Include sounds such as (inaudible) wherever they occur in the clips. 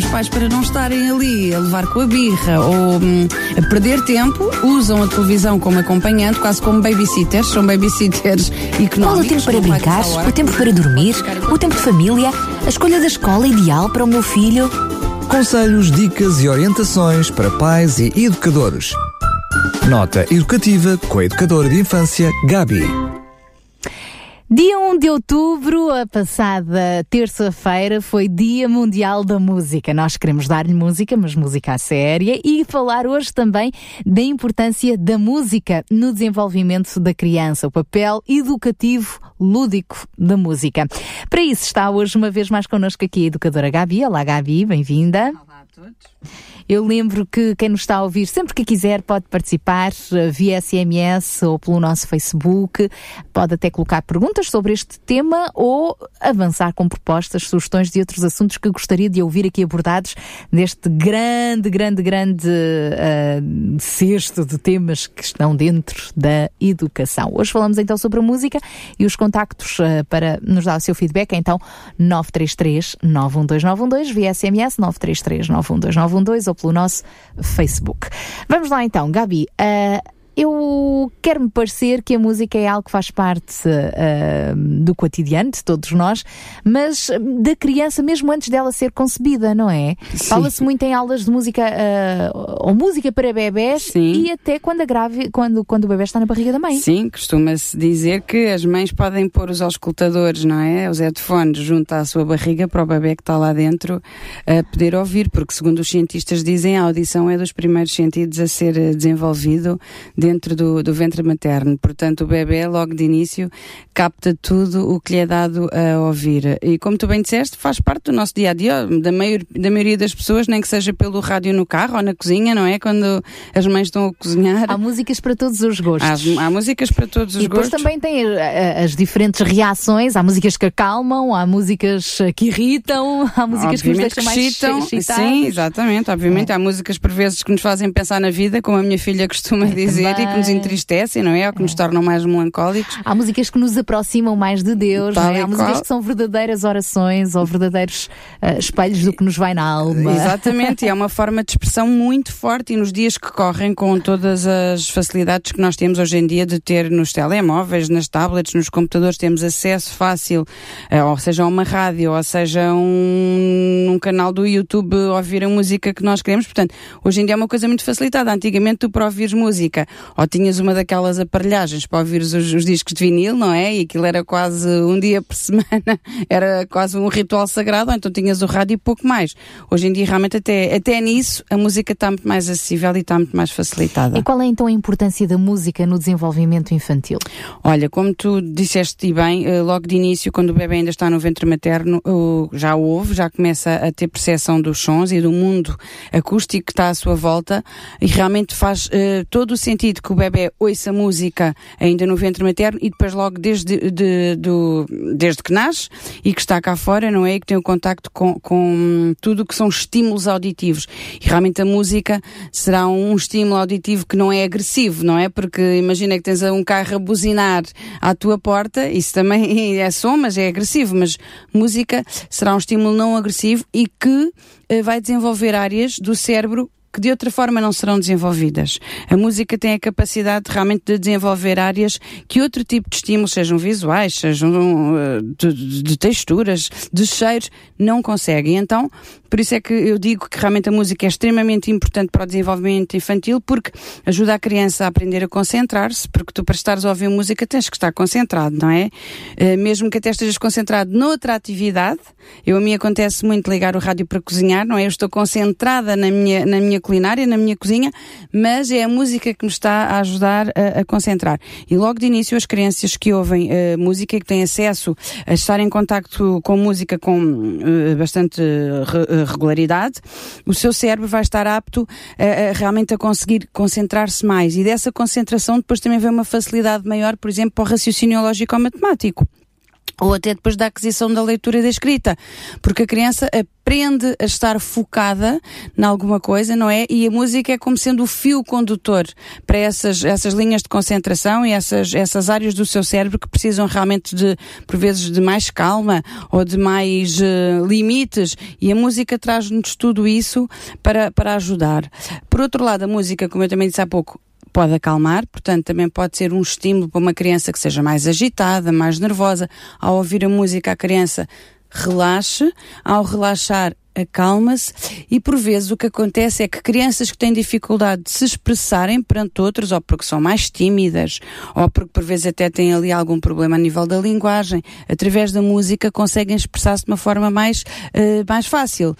os pais, para não estarem ali a levar com a birra ou hum, a perder tempo, usam a televisão como acompanhante, quase como babysitters, são babysitters (laughs) económicos. Qual o tempo para brincar, o tempo para dormir, o tempo de família, a escolha da escola ideal para o meu filho? Conselhos, dicas e orientações para pais e educadores. Nota educativa com a educadora de infância Gabi. Dia 1 de outubro, a passada terça-feira, foi Dia Mundial da Música. Nós queremos dar-lhe música, mas música à séria, e falar hoje também da importância da música no desenvolvimento da criança, o papel educativo lúdico da música. Para isso está hoje uma vez mais connosco aqui a educadora Gabi. Olá Gabi, bem-vinda. Olá a todos. Eu lembro que quem nos está a ouvir, sempre que quiser, pode participar eh, via SMS ou pelo nosso Facebook. Pode até colocar perguntas sobre este tema ou avançar com propostas, sugestões de outros assuntos que gostaria de ouvir aqui abordados neste grande, grande, grande uh, cesto de temas que estão dentro da educação. Hoje falamos então sobre a música e os contactos uh, para nos dar o seu feedback, então 933 912 via SMS 933 912 ou pelo nosso Facebook. Vamos lá então, Gabi. Uh, eu quero-me parecer que a música é algo que faz parte uh, do cotidiano de todos nós, mas da criança mesmo antes dela ser concebida, não é? Fala-se muito em aulas de música uh, ou música para bebés Sim. e até quando, a grave, quando, quando o bebê está na barriga da mãe. Sim, costuma-se dizer que as mães podem pôr os auscultadores, não é? Os headphones junto à sua barriga para o bebê que está lá dentro a poder ouvir, porque segundo os cientistas dizem, a audição é dos primeiros sentidos a ser eh, desenvolvido dentro do, do ventre materno. Portanto, o bebê, logo de início, capta tudo o que lhe é dado a ouvir. E como tu bem disseste, faz parte do nosso dia a dia, da, maior, da maioria das pessoas, nem que seja pelo rádio no carro ou na cozinha, não é? Quando as mães estão a cozinhar. Há músicas para todos os gostos. Há, há músicas para todos os e depois gostos. também tem uh, as diferentes reações. Há músicas que acalmam, há músicas uh, que irritam, (laughs) há músicas Obviamente que nos deixam excitam. mais excitados. Sim, exatamente. Obviamente há músicas por vezes que nos fazem pensar na vida, como a minha filha costuma dizer, e que nos entristecem, não é? Ou que nos tornam mais melancólicos. Há músicas que nos aproximam mais de Deus, Tal é? há músicas qual. que são verdadeiras orações ou verdadeiros uh, espelhos do que nos vai na alma. Exatamente, e é uma forma de expressão muito forte e nos dias que correm, com todas as facilidades que nós temos hoje em dia de ter nos telemóveis, nas tablets, nos computadores, temos acesso fácil, eh, ou seja, a uma rádio, ou seja, um, um canal do YouTube, ouvir a música que nós queremos. Portanto, hoje em dia é uma coisa muito facilitada. Antigamente, tu para ouvires música, ou tinhas uma daquelas aparelhagens para ouvires os, os discos de vinil, não é? E aquilo era quase um dia por (laughs) semana, era quase um ritual sagrado, ou então tinhas o rádio e pouco mais. Hoje em dia, realmente, até, até nisso, a música está muito mais acessível e está muito mais facilitada. E qual é então a importância da música no desenvolvimento infantil? Olha, como tu disseste e bem, eh, logo de início, quando o bebê ainda está no ventre materno, já ouve, já começa a ter percepção dos sons e do mundo acústico que está à sua volta e realmente faz eh, todo o sentido que o bebê ouça música ainda no ventre materno e depois logo desde, de- do, desde que nasce e que está cá fora, não é? E que tem o contacto com, com tudo que são estímulos auditivos. E realmente a música será um estímulo auditivo que não é agressivo, não é? Porque imagina que tens um carro a buzinar à tua porta, isso também (laughs) é som, mas é agressivo. Mas música será um estímulo não agressivo e que eh, vai desenvolver áreas do cérebro que de outra forma não serão desenvolvidas. A música tem a capacidade realmente de desenvolver áreas que outro tipo de estímulos, sejam visuais, sejam de, de- de texturas, de cheiros, não conseguem. Então, por isso é que eu digo que realmente a música é extremamente importante para o desenvolvimento infantil, porque ajuda a criança a aprender a concentrar-se, porque tu para estares a ouvir música tens que estar concentrado, não é? Eh, mesmo que até estejas concentrado noutra atividade, eu a mim acontece muito ligar o rádio para cozinhar, não é? Eu estou concentrada na minha, na minha culinária, na minha cozinha, mas é a música que me está a ajudar a, a concentrar. E logo de início as crianças que ouvem eh, música e que têm acesso a estar em contacto com música com eh, bastante eh, regularidade, o seu cérebro vai estar apto a, a realmente a conseguir concentrar-se mais. E dessa concentração depois também vem uma facilidade maior, por exemplo, para o raciocínio lógico ou matemático. Ou até depois da aquisição da leitura e da escrita, porque a criança aprende a estar focada em alguma coisa, não é? E a música é como sendo o fio condutor para essas, essas linhas de concentração e essas, essas áreas do seu cérebro que precisam realmente de, por vezes, de mais calma ou de mais uh, limites, e a música traz-nos tudo isso para, para ajudar. Por outro lado, a música, como eu também disse há pouco, pode acalmar, portanto, também pode ser um estímulo para uma criança que seja mais agitada, mais nervosa. Ao ouvir a música, a criança relaxe. Ao relaxar, acalma-se e por vezes o que acontece é que crianças que têm dificuldade de se expressarem perante outros ou porque são mais tímidas ou porque por vezes até têm ali algum problema a nível da linguagem, através da música conseguem expressar-se de uma forma mais, uh, mais fácil.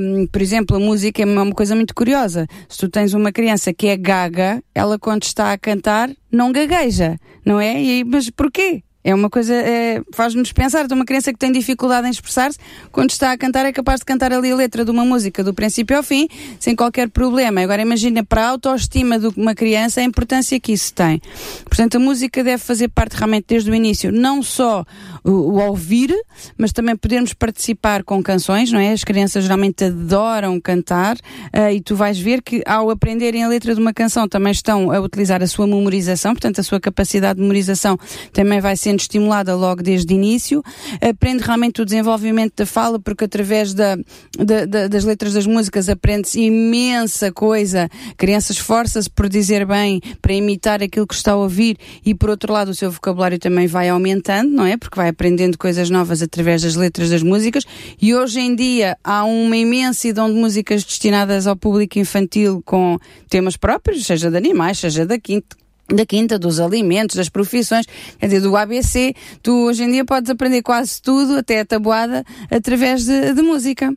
Um, por exemplo, a música é uma coisa muito curiosa. Se tu tens uma criança que é gaga, ela quando está a cantar não gagueja, não é? E, mas porquê? É uma coisa, é, faz-nos pensar de uma criança que tem dificuldade em expressar-se, quando está a cantar é capaz de cantar ali a letra de uma música do princípio ao fim, sem qualquer problema. Agora imagina para a autoestima de uma criança a importância que isso tem. Portanto, a música deve fazer parte realmente desde o início, não só o, o ouvir, mas também podermos participar com canções, não é? As crianças geralmente adoram cantar uh, e tu vais ver que ao aprenderem a letra de uma canção também estão a utilizar a sua memorização, portanto a sua capacidade de memorização também vai ser sendo estimulada logo desde o início, aprende realmente o desenvolvimento da fala, porque através da, da, da, das letras das músicas aprende-se imensa coisa. A criança esforça-se por dizer bem, para imitar aquilo que está a ouvir e por outro lado o seu vocabulário também vai aumentando, não é? Porque vai aprendendo coisas novas através das letras das músicas e hoje em dia há uma imensidão de músicas destinadas ao público infantil com temas próprios, seja de animais, seja da quinta, da quinta, dos alimentos, das profissões, quer dizer, do ABC, tu hoje em dia podes aprender quase tudo, até a tabuada, através de, de música.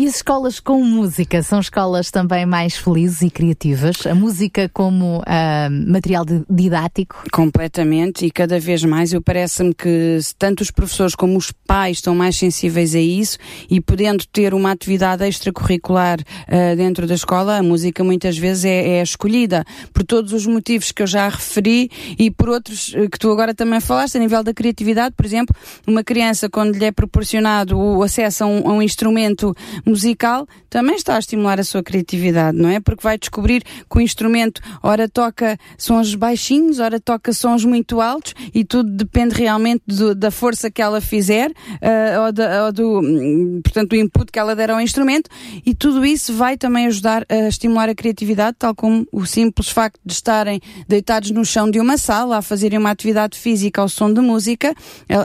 E as escolas com música são escolas também mais felizes e criativas? A música como uh, material didático? Completamente e cada vez mais. Eu parece-me que tanto os professores como os pais estão mais sensíveis a isso e podendo ter uma atividade extracurricular uh, dentro da escola, a música muitas vezes é, é, escolhida por todos os motivos que eu já referi e por outros uh, que tu agora também falaste, a nível da criatividade, por exemplo, uma criança quando lhe é proporcionado o acesso a um, a um instrumento musical também está a estimular a sua criatividade, não é? Porque vai descobrir que o instrumento ora toca sons baixinhos, ora toca sons muito altos e tudo depende realmente do, da força que ela fizer uh, ou, ou, do, portanto, do input que ela der ao instrumento e tudo isso vai também ajudar a estimular a criatividade, tal como o simples facto de estarem deitados no chão de uma sala a fazerem uma atividade física ao som de música,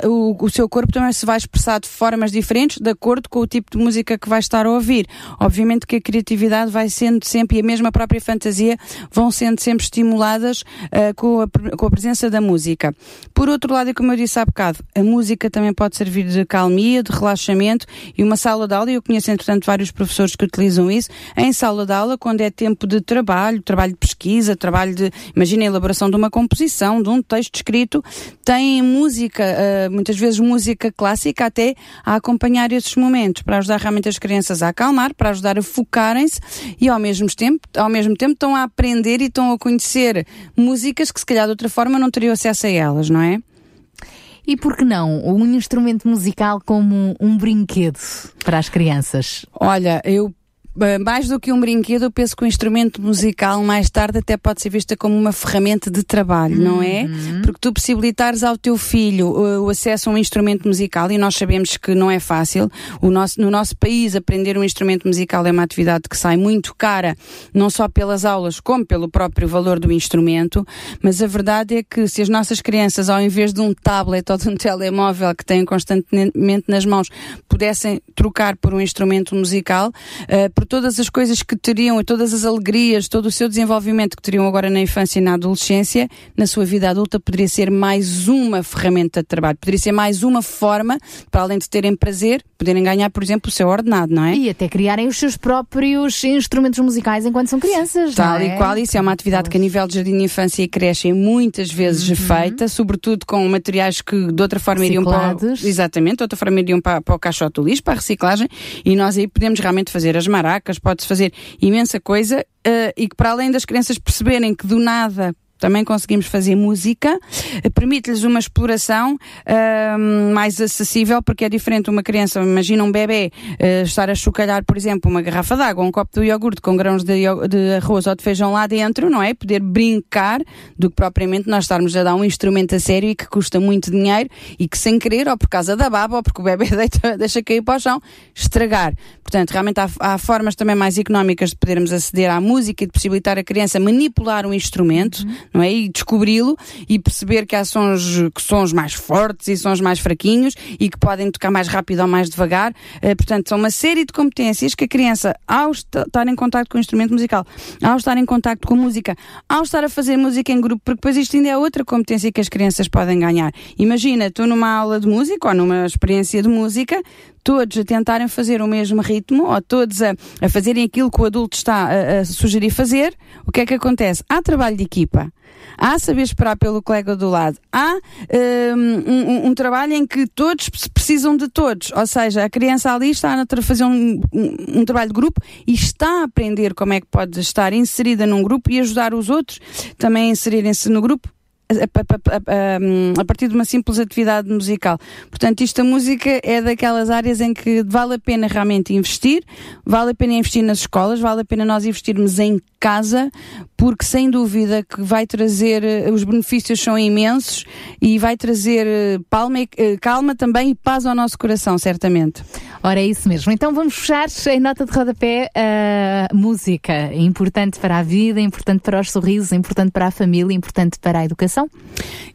o, o seu corpo também se vai expressar de formas diferentes de acordo com o tipo de música que vai estar estar a ouvir. Obviamente que a criatividade vai sendo sempre, e a mesma própria fantasia, vão sendo sempre estimuladas uh, com, a, com a presença da música. Por outro lado, e como eu disse há bocado, a música também pode servir de calmia, de relaxamento e uma sala de aula, eu conheço entretanto vários professores que utilizam isso, em sala de aula, quando é tempo de trabalho, trabalho de pesquisa, trabalho de, imagina elaboração de uma composição, de um texto escrito, tem música, uh, muitas vezes música clássica até a acompanhar esses momentos, para ajudar realmente as crianças crianças a acalmar, para ajudar a focarem-se e ao mesmo tempo, ao mesmo tempo estão a aprender e estão a conhecer músicas que se calhar de outra forma não teriam acesso a elas, não é? E por que não um instrumento musical como um brinquedo para as crianças? Olha, eu mais do que um brinquedo, eu penso que o instrumento musical mais tarde até pode ser vista como uma ferramenta de trabalho, uhum. não é? Uhum. Porque tu possibilitares ao teu filho o, o, acesso a um instrumento musical e nós sabemos que não é fácil. O nosso, no nosso país, aprender um instrumento musical é uma atividade que sai muito cara, não só pelas aulas, como pelo próprio valor do instrumento. Mas a verdade é que se as nossas crianças, ao invés de um tablet ou de um (laughs) telemóvel que têm constantemente nas mãos, pudessem trocar por um instrumento musical, uh, por todas as coisas que teriam e todas as alegrias, todo o seu desenvolvimento que teriam agora na infância e na adolescência, na sua vida adulta poderia ser mais uma ferramenta de trabalho, poderia ser mais uma forma, para além de terem prazer, poderem ganhar, por exemplo, o seu ordenado, não é? E até criarem os seus próprios instrumentos musicais enquanto são crianças. Tal é? e qual, isso é uma atividade que a nível de jardim de infância e creche é muitas vezes uhum. feita, sobretudo com materiais que de outra forma iriam para exatamente, de outra forma iriam para, para o caixote do lixo, para a reciclagem, e nós aí podemos realmente fazer as maracas, pode-se fazer imensa coisa, uh, e que para além das crianças perceberem que do nada também conseguimos fazer música, eh, permite-lhes uma exploração uh, mais acessível, porque é diferente uma criança, imagina um bebê uh, estar a chocalhar, por exemplo, uma garrafa de água, um copo de iogurte com grãos de, de, arroz ou de feijão lá dentro, não é? Poder brincar do que propriamente nós estarmos a dar um instrumento a sério e que custa muito dinheiro e que sem querer, ou por causa da baba, ou porque o bebê (laughs) deita, deixa cair para o chão, estragar. Portanto, realmente há, há formas também mais económicas de podermos aceder à música e de possibilitar a criança manipular um instrumento, uhum. Não é? E descobri-lo e perceber que há sons, que sons mais fortes e sons mais fraquinhos e que podem tocar mais rápido ou mais devagar. Uh, portanto, são uma série de competências que a criança, ao estar em contato com o instrumento musical, ao estar em contato com a música, ao estar a fazer música em grupo, porque depois isto ainda é outra competência que as crianças podem ganhar. Imagina, estou numa aula de música ou numa experiência de música, todos a tentarem fazer o mesmo ritmo ou todos a, a fazerem aquilo que o adulto está a, a sugerir fazer, o que é que acontece? Há trabalho de equipa. Há saber esperar pelo colega do lado. Há um, um, um, trabalho em que todos precisam de todos. Ou seja, a criança ali está a fazer um, um, trabalho de grupo e está a aprender como é que pode estar inserida num grupo e ajudar os outros também a inserirem-se no grupo a, a, partir de uma simples atividade musical. Portanto, isto a música é daquelas áreas em que vale a pena realmente investir, vale a pena investir nas escolas, vale a pena nós investirmos em casa, porque sem dúvida que vai trazer, eh, os benefícios são imensos e vai trazer eh, palma, eh, calma também e paz ao nosso coração, certamente. Ora, é isso mesmo. Então vamos fechar em nota de rodapé a música. Importante para a vida, importante para os sorrisos, importante para a família, importante para a educação.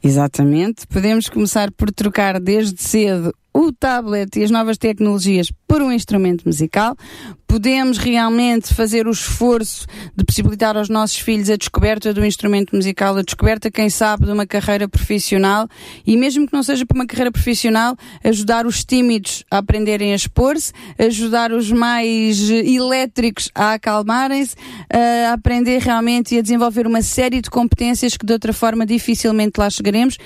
Exatamente. Podemos começar por trocar desde cedo o tablet e as novas tecnologias por um instrumento musical. Podemos realmente fazer o esforço de possibilitar aos nossos filhos a descoberta do instrumento musical, a descoberta, quem sabe, de uma carreira profissional e mesmo que não seja para uma carreira profissional, ajudar os tímidos a aprenderem a expor-se, ajudar os mais elétricos a acalmarem-se, a aprender realmente e a desenvolver uma série de competências que de outra forma dificilmente lá chegaremos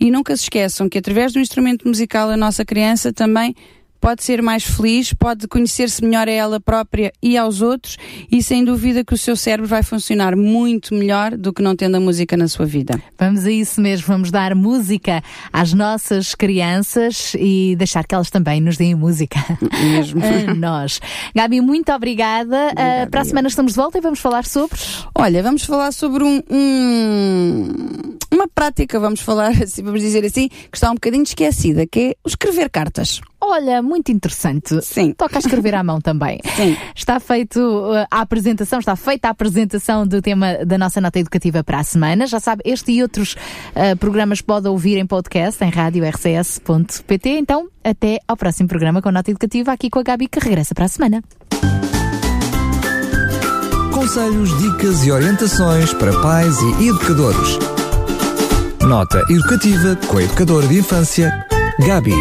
e nunca se esqueçam que através do instrumento musical a nossa criança também pode ser mais feliz, pode conhecer-se melhor a ela própria e aos outros e sem dúvida que o seu cérebro vai funcionar muito melhor do que não tendo a música na sua vida. Vamos a isso mesmo, vamos dar música às nossas crianças e deixar que elas também nos deem música. (laughs) Mesmo. a nós. Gabi, muito obrigada. obrigada uh, para a semana estamos de volta e vamos falar sobre. Olha, vamos falar sobre um, um, uma prática, vamos falar (laughs) assim, vamos dizer assim, que está um bocadinho esquecida, que é o escrever cartas. Olha, muito interessante. Sim. Toca a escrever à mão também. (laughs) Sim. Está feito uh, a apresentação, está feita a apresentação do tema da nossa nota educativa para a semana. Já sabe, este e outros uh, programas pode ouvir em podcast em radiorcs.pt. Então, até ao próximo programa com nota educativa aqui com a Gabi que regressa para a semana. Conselhos, dicas e orientações para pais e educadores. Nota educativa com a educadora de infância, Gabi.